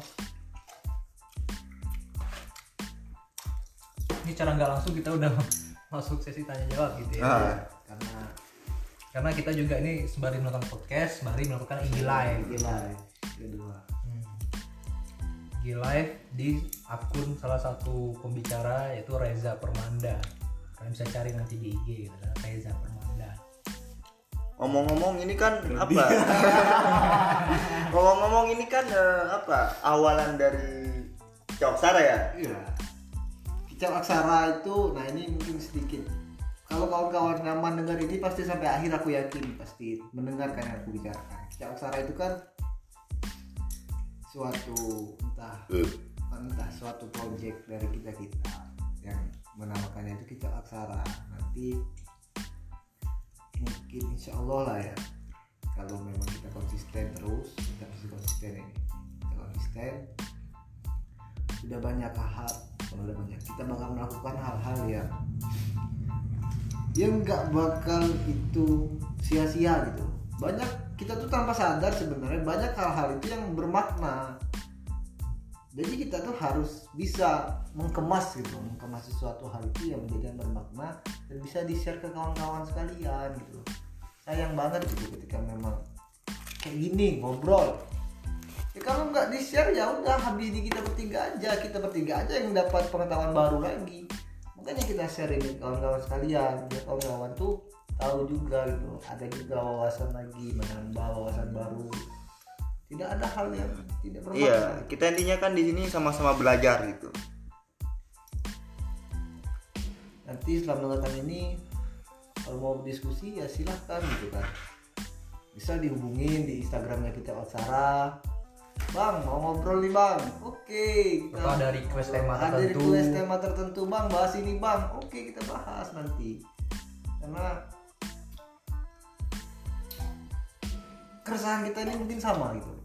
Ini cara nggak langsung kita udah masuk sesi tanya jawab gitu ya. Ah. karena karena kita juga ini sembari melakukan podcast sembari melakukan IG live. Gila kedua. Hmm. IG live di akun salah satu pembicara yaitu Reza Permanda. Kalian bisa cari nanti di IG gitu Reza Permanda ngomong-ngomong ini kan apa? Ngomong-ngomong ini kan eh, apa? Awalan dari Coksara ya? Iya. Kicau aksara itu nah ini mungkin sedikit. Kalau kawan-kawan nyaman dengar ini pasti sampai akhir aku yakin pasti mendengarkan yang aku bicarakan. Kicau aksara itu kan suatu entah entah suatu project dari kita kita yang menamakannya itu kicau aksara. Nanti mungkin insya Allah lah ya. Kalau memang kita konsisten terus kita masih konsisten ini. Kita konsisten. Sudah banyak hal sudah banyak. Kita bakal melakukan hal-hal yang yang nggak bakal itu sia-sia gitu. Banyak kita tuh tanpa sadar sebenarnya banyak hal-hal itu yang bermakna jadi kita tuh harus bisa mengkemas gitu mengkemas sesuatu hal itu yang menjadi yang bermakna dan bisa di share ke kawan-kawan sekalian gitu. Sayang banget gitu ketika memang kayak gini ngobrol. Ya kalau nggak di share ya udah habis di kita bertiga aja kita bertiga aja yang dapat pengetahuan baru lagi. Makanya kita share ini ke kawan-kawan sekalian biar kawan-kawan tuh tahu juga gitu ada juga wawasan lagi menambah wawasan baru tidak ada hal yang tidak bermakna. Iya kita intinya kan di sini sama-sama belajar gitu. Nanti setelah mendengarkan ini kalau mau berdiskusi ya silahkan gitu kan. Bisa dihubungin di instagramnya kita Otsara. Bang mau ngobrol nih bang? Oke kita Atau ada request tema ada tertentu. request tema tertentu bang. Bahas ini bang. Oke kita bahas nanti. Karena keresahan kita ini mungkin sama gitu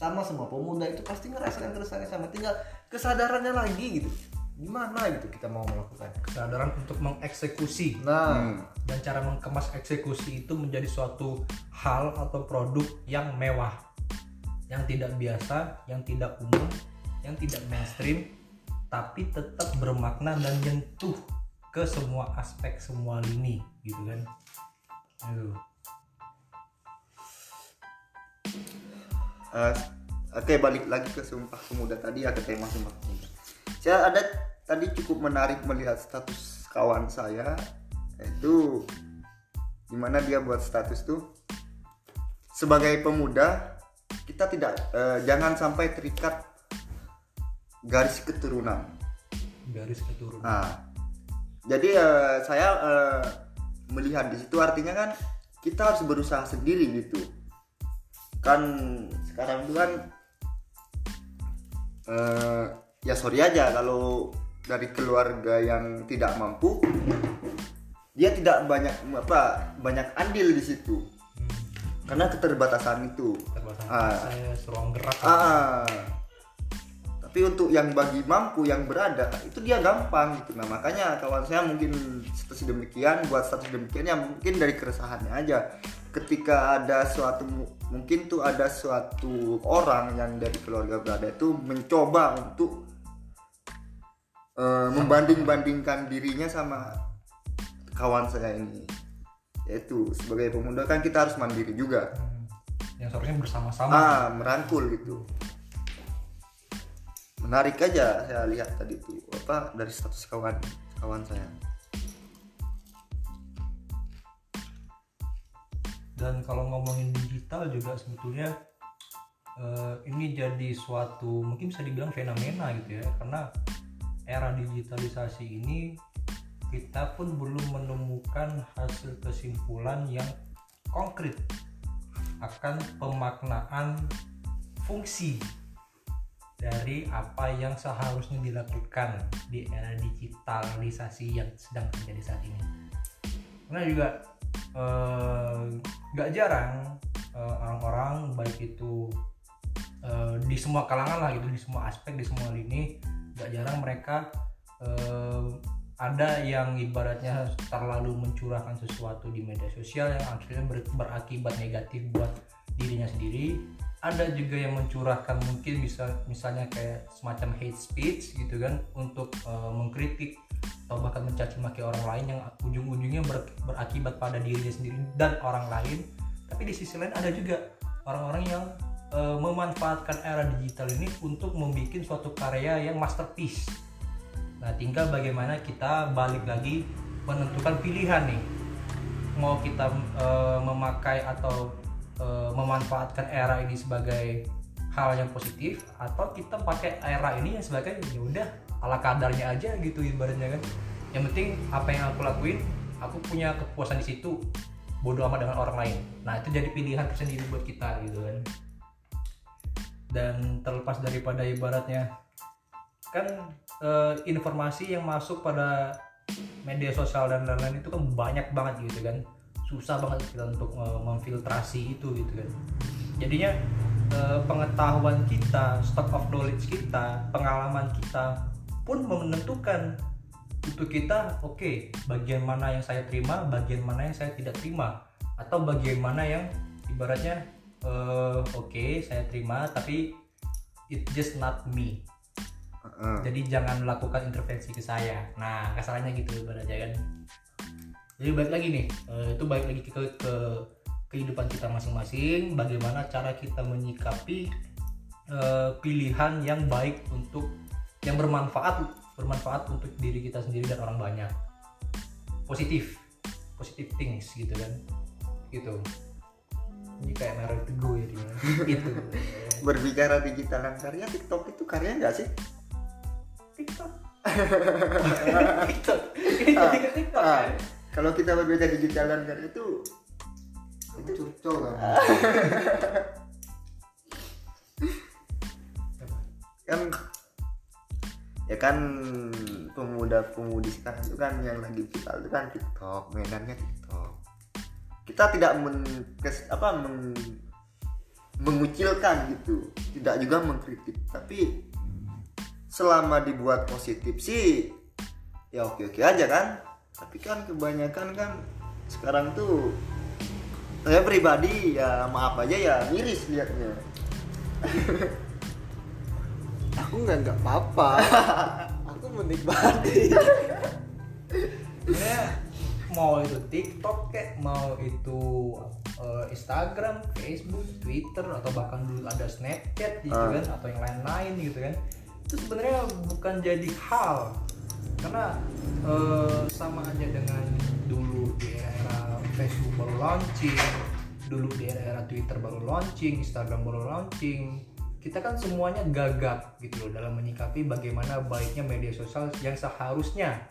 sama semua pemuda itu pasti ngerasain keresahannya sama. Tinggal kesadarannya lagi gitu. Gimana gitu kita mau melakukan? Kesadaran untuk mengeksekusi. Nah. Hmm. dan cara mengemas eksekusi itu menjadi suatu hal atau produk yang mewah. Yang tidak biasa yang tidak umum yang tidak mainstream tapi tetap bermakna dan nyentuh ke semua aspek semua lini gitu kan? Aduh. Eh, Oke balik lagi ke Sumpah Pemuda tadi ya ke tema Sumpah Pemuda. Saya ada tadi cukup menarik melihat status kawan saya itu di mana dia buat status tuh sebagai pemuda kita tidak eh, jangan sampai terikat garis keturunan. garis keturunan Nah, jadi eh, saya eh, melihat di situ artinya kan kita harus berusaha sendiri gitu. Kan sekarang itu kan eh, ya sorry aja kalau dari keluarga yang tidak mampu dia tidak banyak apa banyak andil di situ hmm. karena keterbatasan itu. terbatas Ah. saya ruang gerak Ah, tapi untuk yang bagi mampu yang berada itu dia gampang gitu nah makanya kawan saya mungkin status demikian buat status demikian ya mungkin dari keresahannya aja ketika ada suatu mungkin tuh ada suatu orang yang dari keluarga berada itu mencoba untuk eh, membanding-bandingkan dirinya sama kawan saya ini. Yaitu sebagai pemuda kan kita harus mandiri juga. Yang seharusnya bersama-sama. Ah merangkul gitu menarik aja saya lihat tadi tuh apa dari status kawan kawan saya dan kalau ngomongin digital juga sebetulnya eh, ini jadi suatu mungkin bisa dibilang fenomena gitu ya karena era digitalisasi ini kita pun belum menemukan hasil kesimpulan yang konkret akan pemaknaan fungsi dari apa yang seharusnya dilakukan di era digitalisasi yang sedang terjadi saat ini. Karena juga eh, nggak jarang eh, orang-orang baik itu eh, di semua kalangan lah gitu, di semua aspek, di semua lini, nggak jarang mereka ada yang ibaratnya terlalu mencurahkan sesuatu di media sosial yang akhirnya ber- berakibat negatif buat dirinya sendiri ada juga yang mencurahkan mungkin bisa misalnya kayak semacam hate speech gitu kan untuk eh, mengkritik atau bahkan mencaci maki orang lain yang ujung-ujungnya ber- berakibat pada dirinya sendiri dan orang lain tapi di sisi lain ada juga orang-orang yang eh, memanfaatkan era digital ini untuk membuat suatu karya yang masterpiece Nah, tinggal bagaimana kita balik lagi menentukan pilihan nih. Mau kita eh, memakai atau eh, memanfaatkan era ini sebagai hal yang positif atau kita pakai era ini yang sebagai ya udah ala kadarnya aja gitu ibaratnya kan. Yang penting apa yang aku lakuin, aku punya kepuasan di situ. Bodoh amat dengan orang lain. Nah, itu jadi pilihan tersendiri buat kita gitu kan. Dan terlepas daripada ibaratnya kan eh, informasi yang masuk pada media sosial dan lain-lain itu kan banyak banget gitu kan susah banget kita untuk eh, memfiltrasi itu gitu kan. Jadinya eh, pengetahuan kita stock of knowledge kita pengalaman kita pun menentukan untuk kita oke bagian mana yang saya terima bagian mana yang saya tidak terima. Atau bagian mana yang ibaratnya eh, oke saya terima tapi it just not me. Heeh. jadi jangan melakukan intervensi ke saya. Nah kasarnya gitu ibaratnya kan jadi balik lagi nih eh, itu balik lagi ke, ke kehidupan kita masing-masing bagaimana cara kita menyikapi eh, pilihan yang baik untuk yang bermanfaat bermanfaat untuk diri kita sendiri dan orang banyak. Positif positif things gitu kan. Gitu. Ini kayak merek teguh ya dia. gitu. Berbicara digitalan karya TikTok itu karya nggak sih? TikTok. TikTok. Ini jadi ke TikTok Ah, kan kalau kita berbicara digitalan karya itu itu curcol kan kan ya kan pemuda-pemudi sekarang itu kan yang lagi viral itu kan TikTok mainannya TikTok. Kita tidak men, kes- apa men, mengucilkan gitu. Tidak juga mengkritik tapi selama dibuat positif sih ya oke oke aja kan tapi kan kebanyakan kan sekarang tuh saya pribadi ya maaf aja ya miris liatnya. Aku nggak nggak apa-apa. Aku menikmati. Sebenarnya mau itu TikTok kayak mau itu eh, Instagram, Facebook, Twitter atau bahkan dulu ada Snapchat gitu Ah. kan atau yang lain-lain gitu kan. Itu sebenarnya bukan jadi hal karena eh, sama aja dengan dulu di era Facebook baru launching dulu di era-era Twitter baru launching Instagram baru launching kita kan semuanya gagap gitu loh dalam menyikapi bagaimana baiknya media sosial yang seharusnya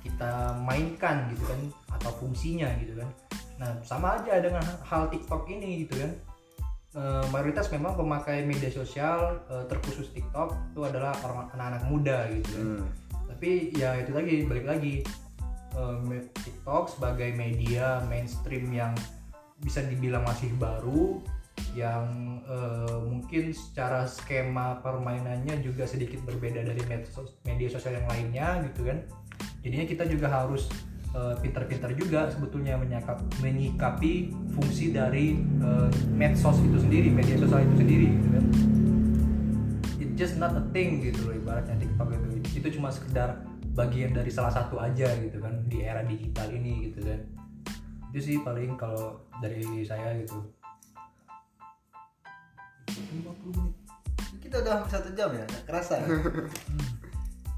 kita mainkan gitu kan atau fungsinya gitu kan. Nah sama aja dengan hal TikTok ini gitu kan. Eh, mayoritas memang pemakai media sosial eh, terkhusus TikTok itu adalah orang anak-anak muda gitu kan. Hmm. Tapi ya itu lagi balik lagi. Me- TikTok sebagai media mainstream yang bisa dibilang masih baru yang eh, mungkin secara skema permainannya juga sedikit berbeda dari media sosial yang lainnya gitu kan. Jadinya kita juga harus eh, pintar-pintar juga sebetulnya menyakap, menyikapi fungsi dari eh, medsos itu sendiri media sosial itu sendiri gitu kan. It just not a thing gitu loh ibaratnya TikTok itu itu cuma sekedar bagian dari salah satu aja gitu kan di era digital ini gitu kan. Itu sih paling kalau dari saya gitu. 50 menit kita udah hampir satu jam ya nggak kerasa ya?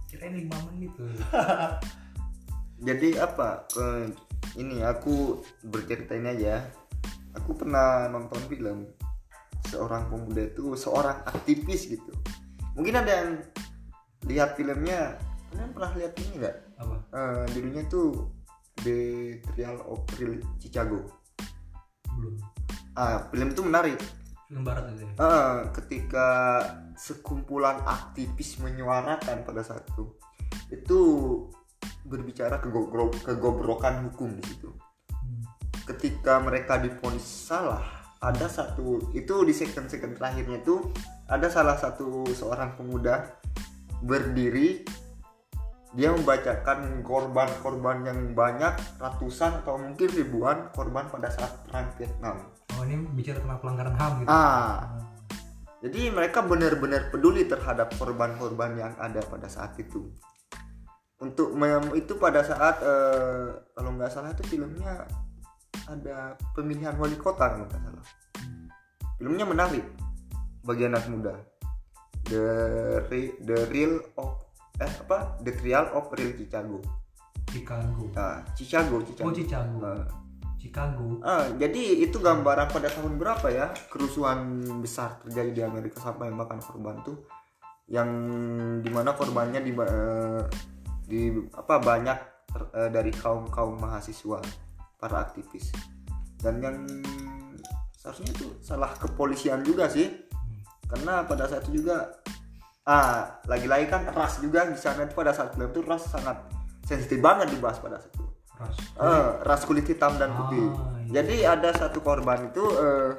kirain 5 menit tuh. Jadi apa ini aku bercerita ini aja. Aku pernah nonton film seorang pemuda itu seorang aktivis gitu. Mungkin ada yang lihat filmnya. Kalian pernah lihat ini nggak? Apa? Eh, judulnya tuh The Trial of Real Chicago. Belum. Ah film itu menarik. Film barat itu ya? Eh, ketika sekumpulan aktivis menyuarakan pada saat itu itu berbicara kegobrokan hukum di situ. Hmm. ketika mereka diponis salah ada satu itu di second second terakhirnya itu ada salah satu seorang pemuda berdiri dia membacakan korban-korban yang banyak ratusan atau mungkin ribuan korban pada saat perang Vietnam. Oh ini bicara tentang pelanggaran ham gitu? Ah. Jadi mereka benar-benar peduli terhadap korban-korban yang ada pada saat itu. Untuk itu pada saat eh, kalau nggak salah itu filmnya ada pemilihan wali kota kalau nggak salah. Filmnya menarik bagi anak muda the Re- the real of eh apa? The trial of real Chicago. Chicago. Nah, Chicago Chicago oh Chicago. Nah, Chicago. Ah, jadi itu gambaran pada tahun berapa ya kerusuhan besar terjadi di Amerika sampai makan korban tuh? Yang di mana korbannya di eh, di apa banyak ter- eh, dari kaum kaum mahasiswa para aktivis. Dan yang seharusnya itu salah kepolisian juga sih karena pada saat itu juga ah lagi-lagi kan ras juga di sana itu pada saat itu ras sangat sensitif banget dibahas pada saat itu ras Eh, ras kulit hitam dan putih. Ah, iya. Jadi ada satu korban itu eh,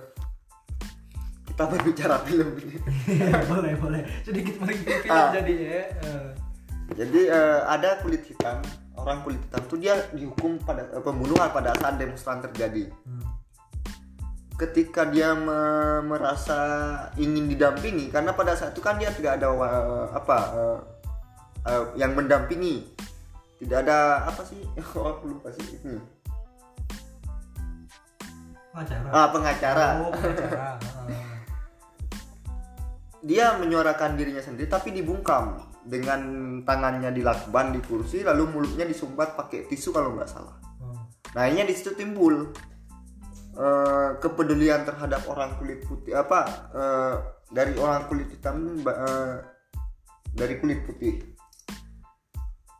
kita berbicara film ini. boleh boleh sedikit sedikit film Ah. jadi ya Eh, Jadi eh, ada kulit hitam, orang kulit hitam itu dia dihukum pada eh, pembunuhan pada saat demonstran terjadi. hmm. Ketika dia me- merasa ingin didampingi, karena pada saat itu kan dia tidak ada wa- apa eh, eh, yang mendampingi, tidak ada apa sih? Oh, aku lupa sih ini. pengacara Ah, pengacara. oh pengacara dia menyuarakan dirinya sendiri tapi dibungkam dengan tangannya dilakban di kursi lalu mulutnya disumbat pakai tisu kalau nggak salah Hmm. nah ini di situ timbul eh, kepedulian terhadap orang kulit putih apa eh, dari orang kulit hitam eh, dari kulit putih.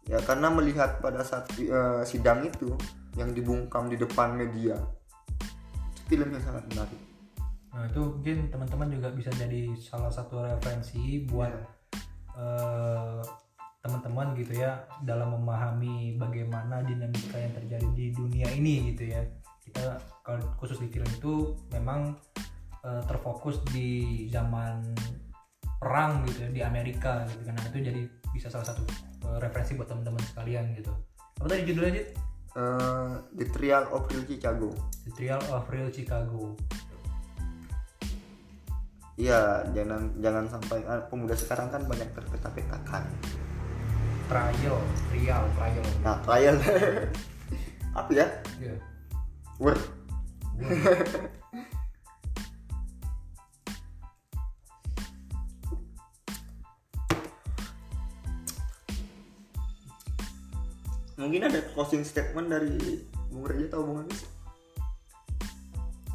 Ya karena melihat pada saat eh, sidang itu yang dibungkam di depan media itu film yang sangat menarik. Nah itu mungkin teman-teman juga bisa jadi salah satu referensi buat eh, teman-teman gitu ya dalam memahami bagaimana dinamika yang terjadi di dunia ini gitu ya. Kita kalau khusus di film itu memang eh, terfokus di zaman perang gitu ya di Amerika gitu kan. Nah, itu jadi bisa salah satu eh, referensi buat teman-teman sekalian gitu. Apa tadi judulnya Dit? Eh, The Trial of Real Chicago The Trial of Real Chicago. Iya, jangan jangan sampai ah, pemuda sekarang kan banyak terpeta-petakan. Trial, trial, trial. Nah, trial apa ya? Iya. Word. Mungkin ada closing statement dari Bung Reja atau Bung Agus?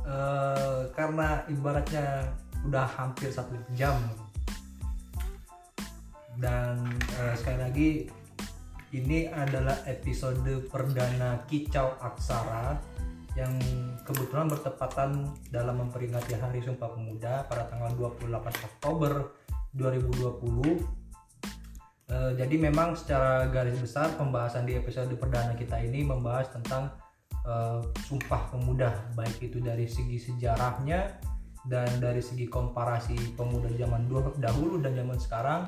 Eh, karena ibaratnya udah hampir satu jam dan eh, sekali lagi ini adalah episode perdana Kicau Aksara yang kebetulan bertepatan dalam memperingati Hari Sumpah Pemuda pada tanggal 28 Oktober 2020 Eh, jadi memang secara garis besar pembahasan di episode perdana kita ini membahas tentang eh, Sumpah Pemuda baik itu dari segi sejarahnya dan dari segi komparasi pemuda zaman dahulu dan zaman sekarang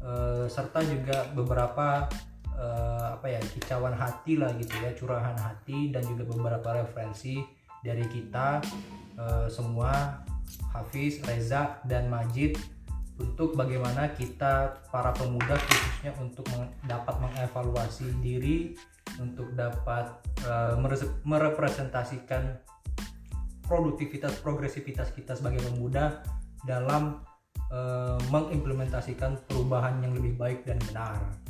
eh, serta juga beberapa eh, apa ya kicauan hati lah gitu ya curahan hati dan juga beberapa referensi dari kita eh, semua Hafiz, Reza dan Majid untuk bagaimana kita para pemuda khususnya untuk meng- dapat mengevaluasi diri untuk dapat meres- merepresentasikan produktivitas progresivitas kita sebagai pemuda dalam eh, mengimplementasikan perubahan yang lebih baik dan benar.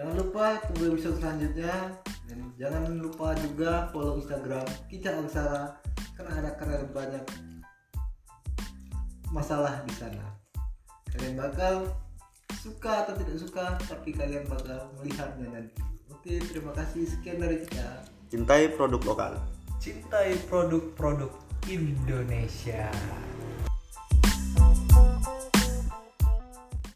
Jangan lupa tunggu episode selanjutnya dan jangan lupa juga follow Instagram Kicau Aksara karena ada karena banyak masalah di sana. Kalian bakal suka atau tidak suka tapi kalian bakal melihatnya nanti. Oke, terima kasih sekian dari kita. cintai produk lokal Cintai produk-produk Indonesia.